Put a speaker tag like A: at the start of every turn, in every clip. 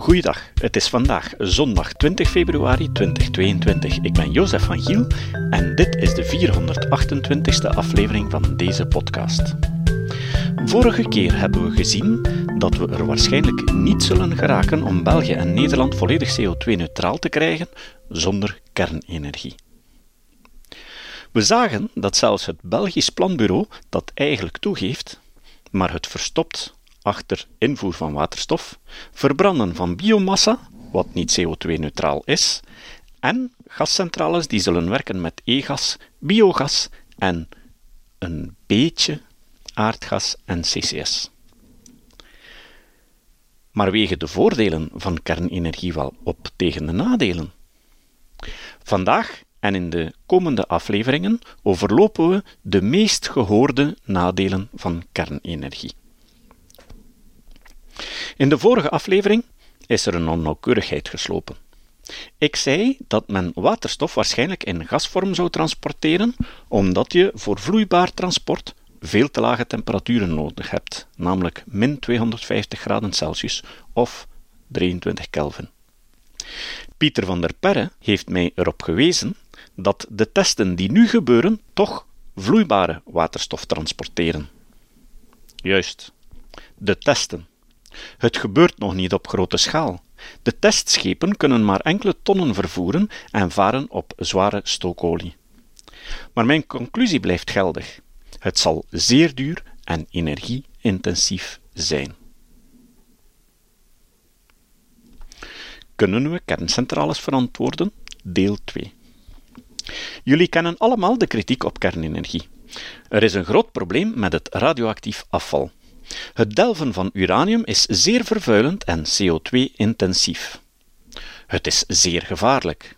A: Goeiedag, het is vandaag zondag 20 februari 2022. Ik ben Jozef van Giel en dit is de 428ste aflevering van deze podcast. Vorige keer hebben we gezien dat we er waarschijnlijk niet zullen geraken om België en Nederland volledig CO2-neutraal te krijgen zonder kernenergie. We zagen dat zelfs het Belgisch Planbureau dat eigenlijk toegeeft, maar het verstopt achter invoer van waterstof, verbranden van biomassa, wat niet CO2-neutraal is, en gascentrales die zullen werken met e-gas, biogas en een beetje aardgas en CCS. Maar wegen de voordelen van kernenergie wel op tegen de nadelen? Vandaag en in de komende afleveringen overlopen we de meest gehoorde nadelen van kernenergie. In de vorige aflevering is er een onnauwkeurigheid geslopen. Ik zei dat men waterstof waarschijnlijk in gasvorm zou transporteren, omdat je voor vloeibaar transport veel te lage temperaturen nodig hebt, namelijk min 250 graden Celsius of 23 Kelvin. Pieter van der Perre heeft mij erop gewezen dat de testen die nu gebeuren toch vloeibare waterstof transporteren. Juist, de testen. Het gebeurt nog niet op grote schaal. De testschepen kunnen maar enkele tonnen vervoeren en varen op zware stookolie. Maar mijn conclusie blijft geldig. Het zal zeer duur en energieintensief zijn. Kunnen we kerncentrales verantwoorden? Deel 2. Jullie kennen allemaal de kritiek op kernenergie. Er is een groot probleem met het radioactief afval. Het delven van uranium is zeer vervuilend en CO2-intensief. Het is zeer gevaarlijk.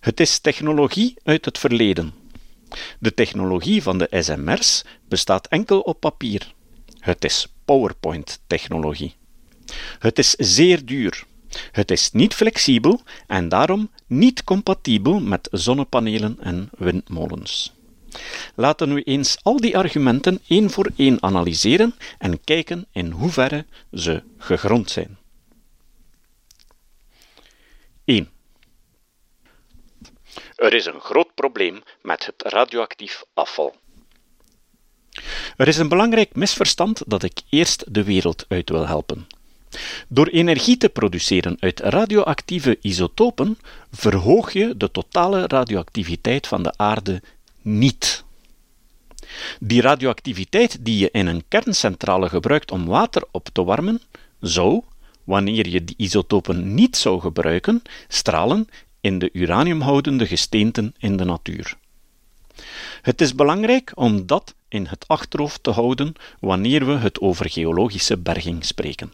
A: Het is technologie uit het verleden. De technologie van de SMR's bestaat enkel op papier. Het is PowerPoint-technologie. Het is zeer duur. Het is niet flexibel en daarom niet compatibel met zonnepanelen en windmolens. Laten we eens al die argumenten één voor één analyseren en kijken in hoeverre ze gegrond zijn. 1. Er is een groot probleem met het radioactief afval. Er is een belangrijk misverstand dat ik eerst de wereld uit wil helpen. Door energie te produceren uit radioactieve isotopen verhoog je de totale radioactiviteit van de aarde niet. Die radioactiviteit die je in een kerncentrale gebruikt om water op te warmen, zou, wanneer je die isotopen niet zou gebruiken, stralen in de uraniumhoudende gesteenten in de natuur. Het is belangrijk om dat in het achterhoofd te houden wanneer we het over geologische berging spreken.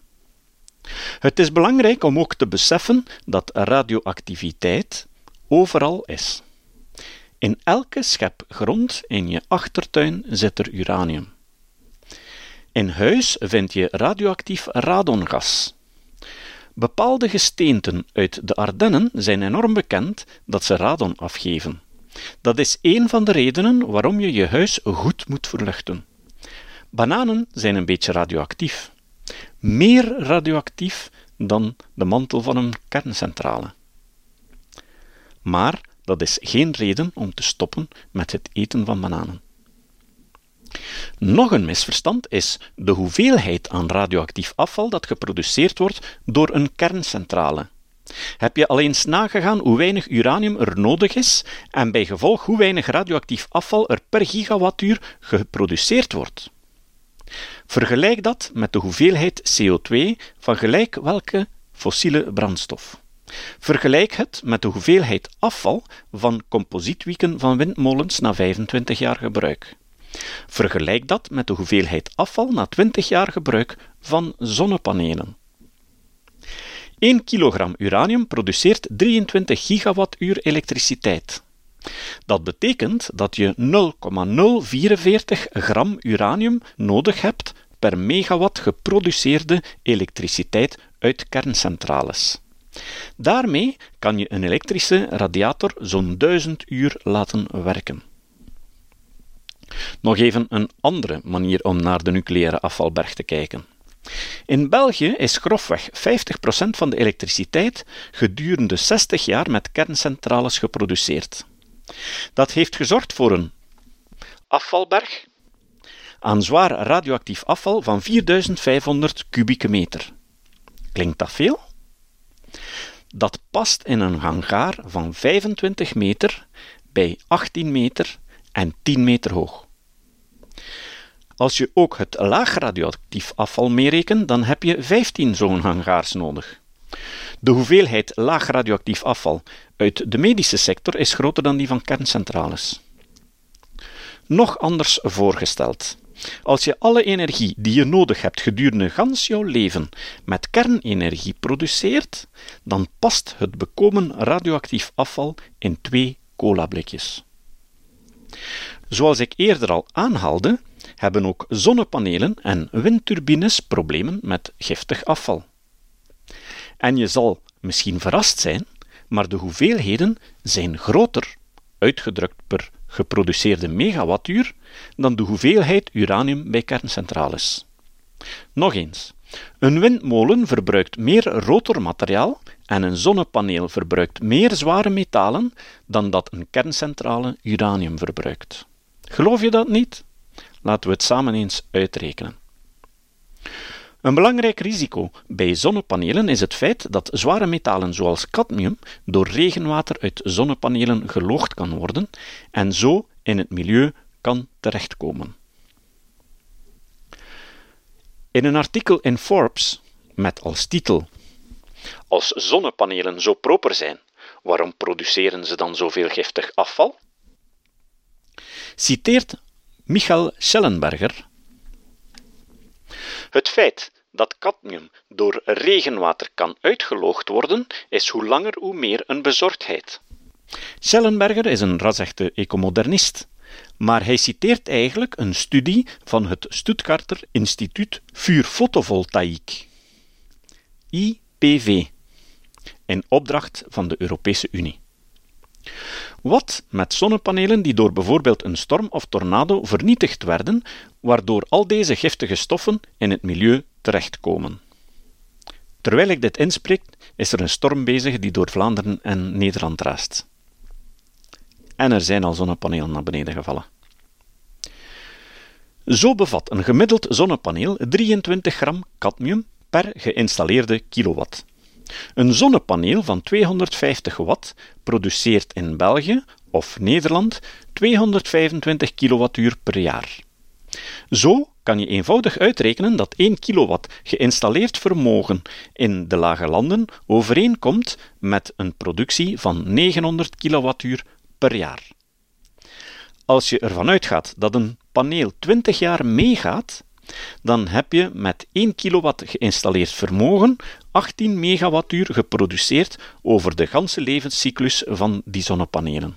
A: Het is belangrijk om ook te beseffen dat radioactiviteit overal is. In elke schep grond in je achtertuin zit er uranium. In huis vind je radioactief radongas. Bepaalde gesteenten uit de Ardennen zijn enorm bekend dat ze radon afgeven. Dat is een van de redenen waarom je je huis goed moet verluchten. Bananen zijn een beetje radioactief. Meer radioactief dan de mantel van een kerncentrale. Maar dat is geen reden om te stoppen met het eten van bananen. Nog een misverstand is de hoeveelheid aan radioactief afval dat geproduceerd wordt door een kerncentrale. Heb je al eens nagegaan hoe weinig uranium er nodig is en bij gevolg hoe weinig radioactief afval er per gigawattuur geproduceerd wordt? Vergelijk dat met de hoeveelheid CO2 van gelijk welke fossiele brandstof. Vergelijk het met de hoeveelheid afval van composietwieken van windmolens na 25 jaar gebruik. Vergelijk dat met de hoeveelheid afval na 20 jaar gebruik van zonnepanelen. 1 kilogram uranium produceert 23 gigawattuur elektriciteit. Dat betekent dat je 0,044 gram uranium nodig hebt per megawatt geproduceerde elektriciteit uit kerncentrales. Daarmee kan je een elektrische radiator zo'n 1000 uur laten werken. Nog even een andere manier om naar de nucleaire afvalberg te kijken. In België is grofweg 50% van de elektriciteit gedurende 60 jaar met kerncentrales geproduceerd. Dat heeft gezorgd voor een afvalberg aan zwaar radioactief afval van 4500 kubieke meter. Klinkt dat veel? Dat past in een hangaar van 25 meter bij 18 meter en 10 meter hoog. Als je ook het laag radioactief afval meerekent, dan heb je 15 zo'n hangaars nodig. De hoeveelheid laag radioactief afval uit de medische sector is groter dan die van kerncentrales. Nog anders voorgesteld. Als je alle energie die je nodig hebt gedurende gans jouw leven met kernenergie produceert, dan past het bekomen radioactief afval in twee colablikjes. Zoals ik eerder al aanhaalde, hebben ook zonnepanelen en windturbines problemen met giftig afval. En je zal misschien verrast zijn, maar de hoeveelheden zijn groter, uitgedrukt per geproduceerde megawattuur, dan de hoeveelheid uranium bij kerncentrales. Nog eens, een windmolen verbruikt meer rotormateriaal en een zonnepaneel verbruikt meer zware metalen dan dat een kerncentrale uranium verbruikt. Geloof je dat niet? Laten we het samen eens uitrekenen. Een belangrijk risico bij zonnepanelen is het feit dat zware metalen zoals cadmium door regenwater uit zonnepanelen geloogd kan worden en zo in het milieu kan terechtkomen. In een artikel in Forbes met als titel Als zonnepanelen zo proper zijn, waarom produceren ze dan zoveel giftig afval? citeert Michael Schellenberger. Het feit dat cadmium door regenwater kan uitgeloogd worden, is hoe langer hoe meer een bezorgdheid. Schellenberger is een rasechte ecomodernist, maar hij citeert eigenlijk een studie van het Stuttgarter Instituut für Photovoltaïek, IPV, in opdracht van de Europese Unie. Wat met zonnepanelen die door bijvoorbeeld een storm of tornado vernietigd werden, waardoor al deze giftige stoffen in het milieu terechtkomen? Terwijl ik dit inspreek, is er een storm bezig die door Vlaanderen en Nederland raast. En er zijn al zonnepanelen naar beneden gevallen. Zo bevat een gemiddeld zonnepaneel 23 gram cadmium per geïnstalleerde kilowatt. Een zonnepaneel van 250 watt produceert in België of Nederland 225 kilowattuur per jaar. Zo kan je eenvoudig uitrekenen dat 1 kilowatt geïnstalleerd vermogen in de lage landen overeenkomt met een productie van 900 kilowattuur per jaar. Als je ervan uitgaat dat een paneel 20 jaar meegaat, dan heb je met 1 kilowatt geïnstalleerd vermogen 18 megawattuur geproduceerd over de ganse levenscyclus van die zonnepanelen.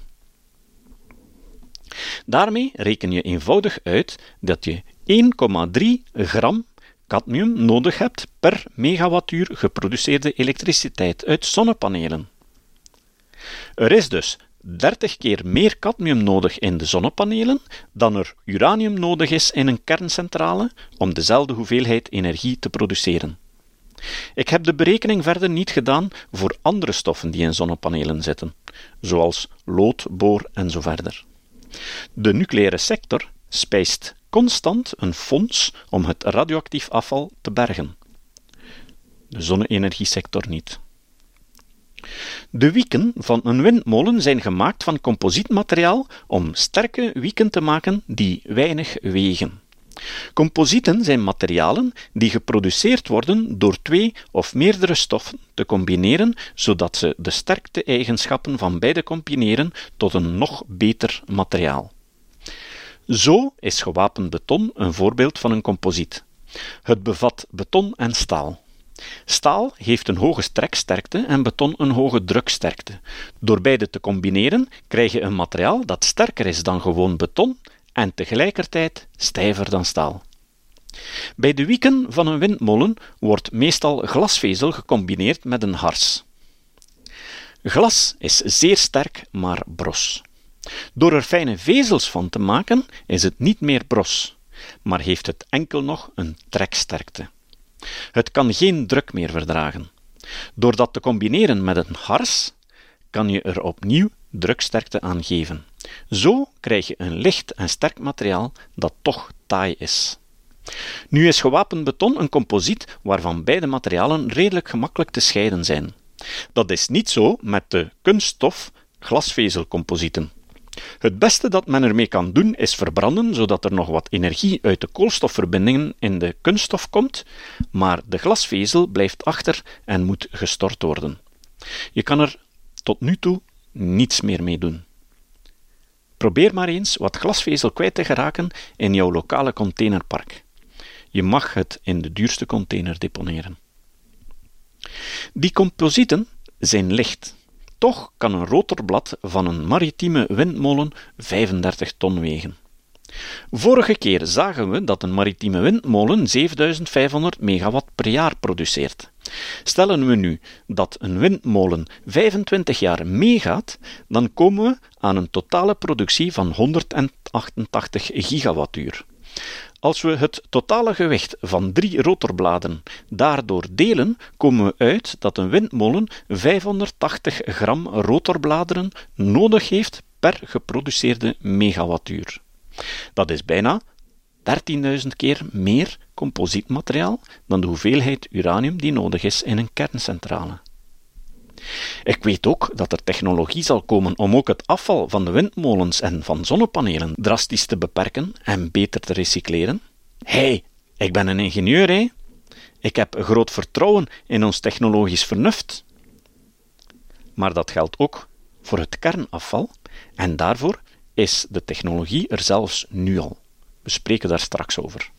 A: Daarmee reken je eenvoudig uit dat je 1,3 gram cadmium nodig hebt per megawattuur geproduceerde elektriciteit uit zonnepanelen. Er is dus 30 keer meer cadmium nodig in de zonnepanelen dan er uranium nodig is in een kerncentrale om dezelfde hoeveelheid energie te produceren. Ik heb de berekening verder niet gedaan voor andere stoffen die in zonnepanelen zitten, zoals lood, boor en zo verder. De nucleaire sector spijst constant een fonds om het radioactief afval te bergen. De zonne-energiesector niet. De wieken van een windmolen zijn gemaakt van composietmateriaal om sterke wieken te maken die weinig wegen. Composieten zijn materialen die geproduceerd worden door twee of meerdere stoffen te combineren, zodat ze de sterkte-eigenschappen van beide combineren tot een nog beter materiaal. Zo is gewapend beton een voorbeeld van een composiet. Het bevat beton en staal. Staal heeft een hoge streksterkte en beton een hoge druksterkte. Door beide te combineren krijg je een materiaal dat sterker is dan gewoon beton en tegelijkertijd stijver dan staal. Bij de wieken van een windmolen wordt meestal glasvezel gecombineerd met een hars. Glas is zeer sterk, maar bros. Door er fijne vezels van te maken, is het niet meer bros, maar heeft het enkel nog een treksterkte. Het kan geen druk meer verdragen. Door dat te combineren met een hars, kan je er opnieuw druksterkte aan geven. Zo krijg je een licht en sterk materiaal dat toch taai is. Nu is gewapend beton een composiet waarvan beide materialen redelijk gemakkelijk te scheiden zijn. Dat is niet zo met de kunststof glasvezelcomposieten. Het beste dat men ermee kan doen is verbranden, zodat er nog wat energie uit de koolstofverbindingen in de kunststof komt, maar de glasvezel blijft achter en moet gestort worden. Je kan er tot nu toe niets meer mee doen. Probeer maar eens wat glasvezel kwijt te geraken in jouw lokale containerpark. Je mag het in de duurste container deponeren. Die composieten zijn licht. Toch kan een rotorblad van een maritieme windmolen 35 ton wegen. Vorige keer zagen we dat een maritieme windmolen 7500 megawatt per jaar produceert. Stellen we nu dat een windmolen 25 jaar meegaat, dan komen we aan een totale productie van 188 gigawattuur. Als we het totale gewicht van drie rotorbladen daardoor delen, komen we uit dat een windmolen 580 gram rotorbladeren nodig heeft per geproduceerde megawattuur. Dat is bijna 13.000 keer meer composietmateriaal dan de hoeveelheid uranium die nodig is in een kerncentrale. Ik weet ook dat er technologie zal komen om ook het afval van de windmolens en van zonnepanelen drastisch te beperken en beter te recycleren. Hé, hey, ik ben een ingenieur, hè? Ik heb groot vertrouwen in ons technologisch vernuft. Maar dat geldt ook voor het kernafval, en daarvoor is de technologie er zelfs nu al. We spreken daar straks over.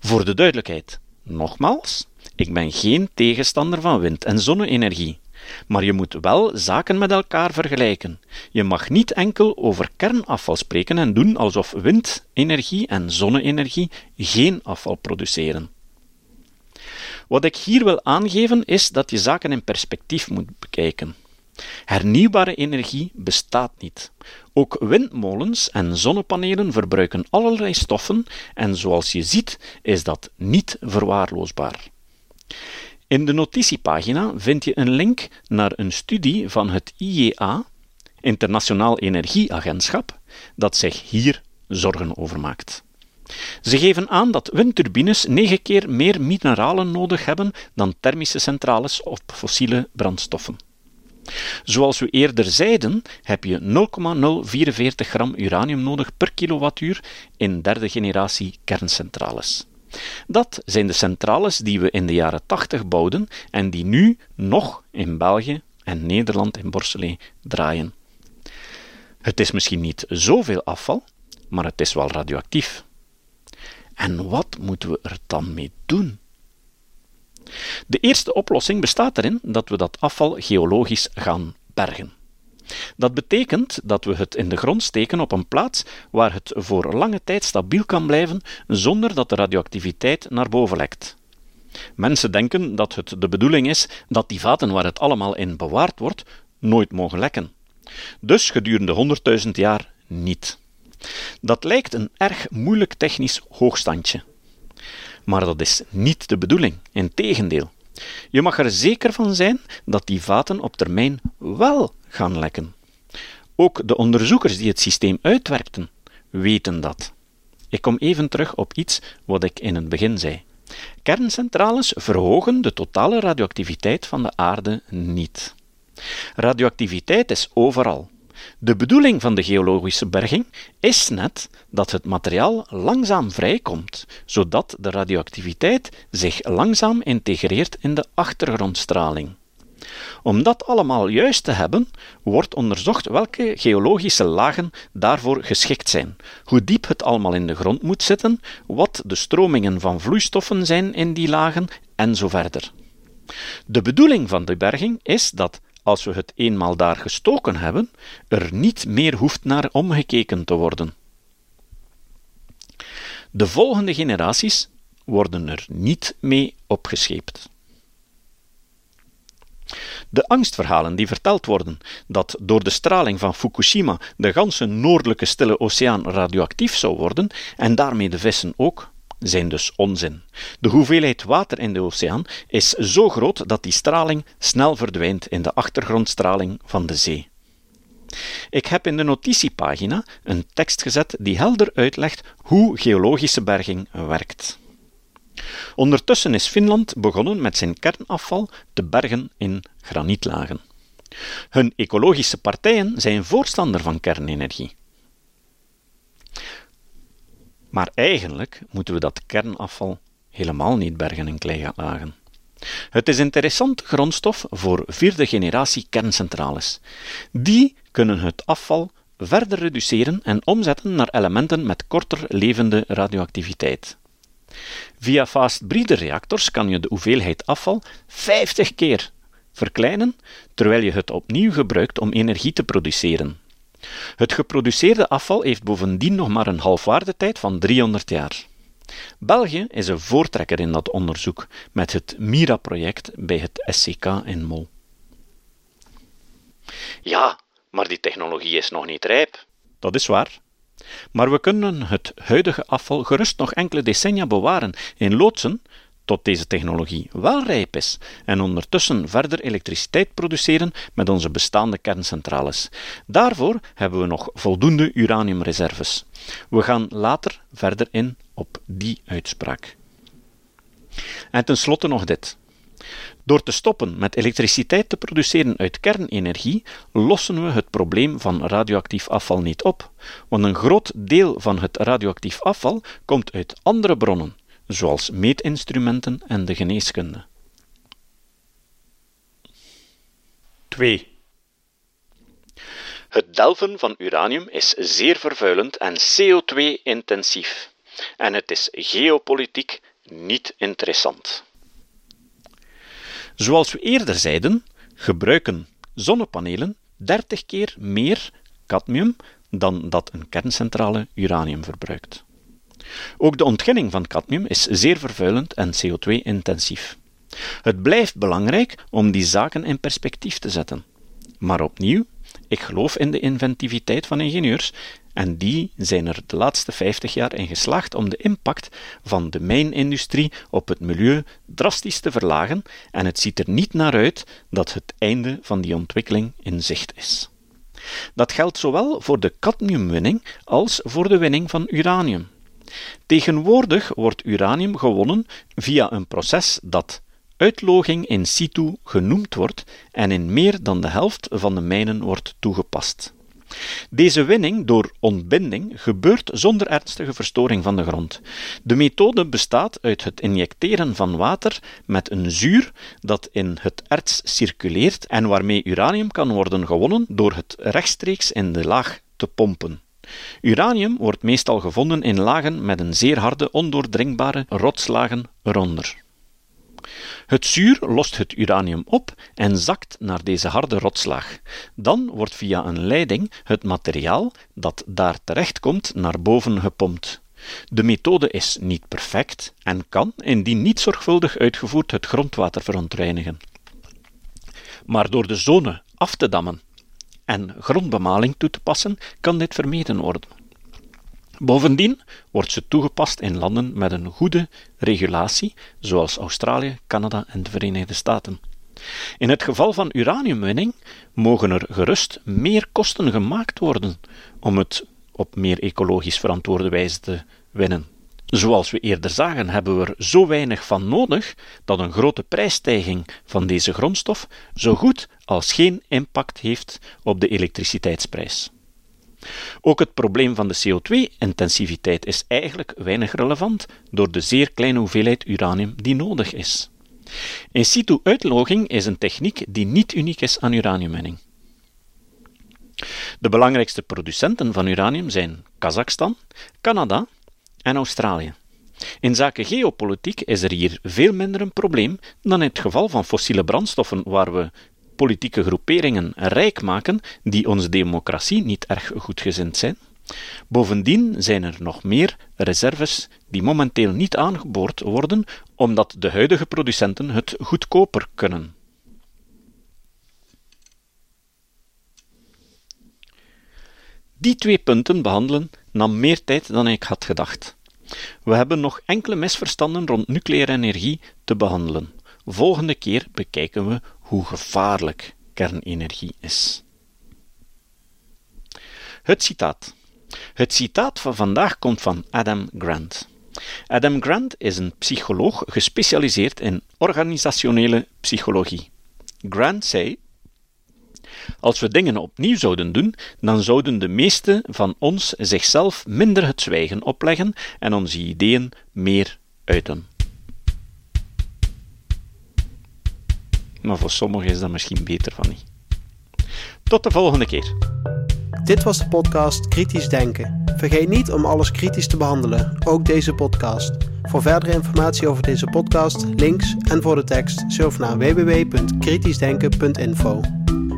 A: Voor de duidelijkheid, nogmaals, ik ben geen tegenstander van wind- en zonne-energie. Maar je moet wel zaken met elkaar vergelijken. Je mag niet enkel over kernafval spreken en doen alsof windenergie en zonne-energie geen afval produceren. Wat ik hier wil aangeven is dat je zaken in perspectief moet bekijken. Hernieuwbare energie bestaat niet. Ook windmolens en zonnepanelen verbruiken allerlei stoffen en zoals je ziet is dat niet verwaarloosbaar. In de notitiepagina vind je een link naar een studie van het IEA, Internationaal Energieagentschap, dat zich hier zorgen over maakt. Ze geven aan dat windturbines negen keer meer mineralen nodig hebben dan thermische centrales op fossiele brandstoffen. Zoals we eerder zeiden, heb je 0,044 gram uranium nodig per kilowattuur in derde generatie kerncentrales. Dat zijn de centrales die we in de jaren 80 bouwden en die nu nog in België en Nederland in Borselé draaien. Het is misschien niet zoveel afval, maar het is wel radioactief. En wat moeten we er dan mee doen? De eerste oplossing bestaat erin dat we dat afval geologisch gaan bergen. Dat betekent dat we het in de grond steken op een plaats waar het voor lange tijd stabiel kan blijven zonder dat de radioactiviteit naar boven lekt. Mensen denken dat het de bedoeling is dat die vaten waar het allemaal in bewaard wordt nooit mogen lekken. Dus gedurende 100.000 jaar niet. Dat lijkt een erg moeilijk technisch hoogstandje. Maar dat is niet de bedoeling, integendeel. Je mag er zeker van zijn dat die vaten op termijn wel gaan lekken. Ook de onderzoekers die het systeem uitwerkten, weten dat. Ik kom even terug op iets wat ik in het begin zei. Kerncentrales verhogen de totale radioactiviteit van de aarde niet. Radioactiviteit is overal. De bedoeling van de geologische berging is net dat het materiaal langzaam vrijkomt, zodat de radioactiviteit zich langzaam integreert in de achtergrondstraling. Om dat allemaal juist te hebben, wordt onderzocht welke geologische lagen daarvoor geschikt zijn, hoe diep het allemaal in de grond moet zitten, wat de stromingen van vloeistoffen zijn in die lagen en zo verder. De bedoeling van de berging is dat als we het eenmaal daar gestoken hebben, er niet meer hoeft naar omgekeken te worden. De volgende generaties worden er niet mee opgescheept. De angstverhalen die verteld worden dat door de straling van Fukushima de ganse noordelijke stille oceaan radioactief zou worden en daarmee de vissen ook, zijn dus onzin. De hoeveelheid water in de oceaan is zo groot dat die straling snel verdwijnt in de achtergrondstraling van de zee. Ik heb in de notitiepagina een tekst gezet die helder uitlegt hoe geologische berging werkt. Ondertussen is Finland begonnen met zijn kernafval te bergen in granietlagen. Hun ecologische partijen zijn voorstander van kernenergie. Maar eigenlijk moeten we dat kernafval helemaal niet bergen in kleilagen. Het is interessant grondstof voor vierde generatie kerncentrales. Die kunnen het afval verder reduceren en omzetten naar elementen met korter levende radioactiviteit. Via fast breeder reactors kan je de hoeveelheid afval 50 keer verkleinen, terwijl je het opnieuw gebruikt om energie te produceren. Het geproduceerde afval heeft bovendien nog maar een halfwaardetijd van 300 jaar. België is een voortrekker in dat onderzoek met het MIRA-project bij het SCK in Mol.
B: Ja, maar die technologie is nog niet rijp.
A: Dat is waar. Maar we kunnen het huidige afval gerust nog enkele decennia bewaren in loodsen tot deze technologie wel rijp is en ondertussen verder elektriciteit produceren met onze bestaande kerncentrales. Daarvoor hebben we nog voldoende uraniumreserves. We gaan later verder in op die uitspraak. En tenslotte nog dit. Door te stoppen met elektriciteit te produceren uit kernenergie, lossen we het probleem van radioactief afval niet op, want een groot deel van het radioactief afval komt uit andere bronnen, zoals meetinstrumenten en de geneeskunde.
B: 2. Het delven van uranium is zeer vervuilend en CO2-intensief, en het is geopolitiek niet interessant.
A: Zoals we eerder zeiden, gebruiken zonnepanelen 30 keer meer cadmium dan dat een kerncentrale uranium verbruikt. Ook de ontginning van cadmium is zeer vervuilend en CO2-intensief. Het blijft belangrijk om die zaken in perspectief te zetten. Maar opnieuw, ik geloof in de inventiviteit van ingenieurs en die zijn er de laatste 50 jaar in geslaagd om de impact van de mijnindustrie op het milieu drastisch te verlagen en het ziet er niet naar uit dat het einde van die ontwikkeling in zicht is. Dat geldt zowel voor de cadmiumwinning als voor de winning van uranium. Tegenwoordig wordt uranium gewonnen via een proces dat uitloging in situ genoemd wordt en in meer dan de helft van de mijnen wordt toegepast. Deze winning door ontbinding gebeurt zonder ernstige verstoring van de grond. De methode bestaat uit het injecteren van water met een zuur dat in het erts circuleert en waarmee uranium kan worden gewonnen door het rechtstreeks in de laag te pompen. Uranium wordt meestal gevonden in lagen met een zeer harde, ondoordringbare rotslagen eronder. Het zuur lost het uranium op en zakt naar deze harde rotslaag. Dan wordt via een leiding het materiaal dat daar terechtkomt naar boven gepompt. De methode is niet perfect en kan, indien niet zorgvuldig uitgevoerd, het grondwater verontreinigen. Maar door de zone af te dammen en grondbemaling toe te passen, kan dit vermeden worden. Bovendien wordt ze toegepast in landen met een goede regulatie, zoals Australië, Canada en de Verenigde Staten. In het geval van uraniumwinning mogen er gerust meer kosten gemaakt worden om het op meer ecologisch verantwoorde wijze te winnen. Zoals we eerder zagen, hebben we er zo weinig van nodig dat een grote prijsstijging van deze grondstof zo goed als geen impact heeft op de elektriciteitsprijs. Ook het probleem van de CO2-intensiviteit is eigenlijk weinig relevant door de zeer kleine hoeveelheid uranium die nodig is. In situ uitloging is een techniek die niet uniek is aan uraniumwinning. De belangrijkste producenten van uranium zijn Kazachstan, Canada en Australië. In zaken geopolitiek is er hier veel minder een probleem dan in het geval van fossiele brandstoffen, waar we politieke groeperingen rijk maken die onze democratie niet erg goedgezind zijn. Bovendien zijn er nog meer reserves die momenteel niet aangeboord worden, omdat de huidige producenten het goedkoper kunnen. Die twee punten behandelen nam meer tijd dan ik had gedacht. We hebben nog enkele misverstanden rond nucleaire energie te behandelen. Volgende keer bekijken we hoe gevaarlijk kernenergie is. Het citaat. Het citaat van vandaag komt van Adam Grant. Adam Grant is een psycholoog gespecialiseerd in organisationele psychologie. Grant zei: Als we dingen opnieuw zouden doen, dan zouden de meesten van ons zichzelf minder het zwijgen opleggen en onze ideeën meer uiten. Maar voor sommigen is dat misschien beter van niet. Tot de volgende keer.
C: Dit was de podcast Kritisch Denken. Vergeet niet om alles kritisch te behandelen, ook deze podcast. Voor verdere informatie over deze podcast, links en voor de tekst, surf naar www.kritischdenken.info.